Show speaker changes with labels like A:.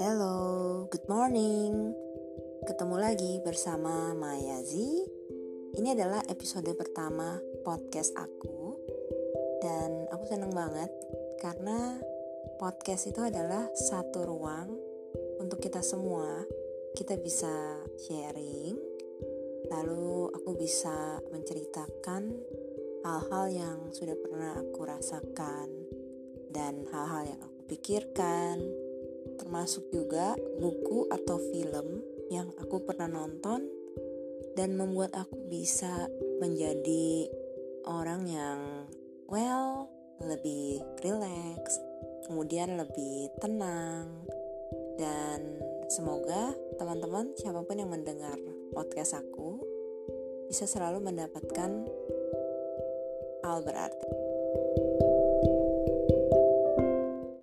A: Hello, good morning. Ketemu lagi bersama Mayazi. Ini adalah episode pertama podcast aku. Dan aku seneng banget karena podcast itu adalah satu ruang untuk kita semua. Kita bisa sharing, lalu aku bisa menceritakan hal-hal yang sudah pernah aku rasakan dan hal-hal yang aku pikirkan termasuk juga buku atau film yang aku pernah nonton dan membuat aku bisa menjadi orang yang well lebih relax kemudian lebih tenang dan semoga teman-teman siapa pun yang mendengar podcast aku bisa selalu mendapatkan hal berarti.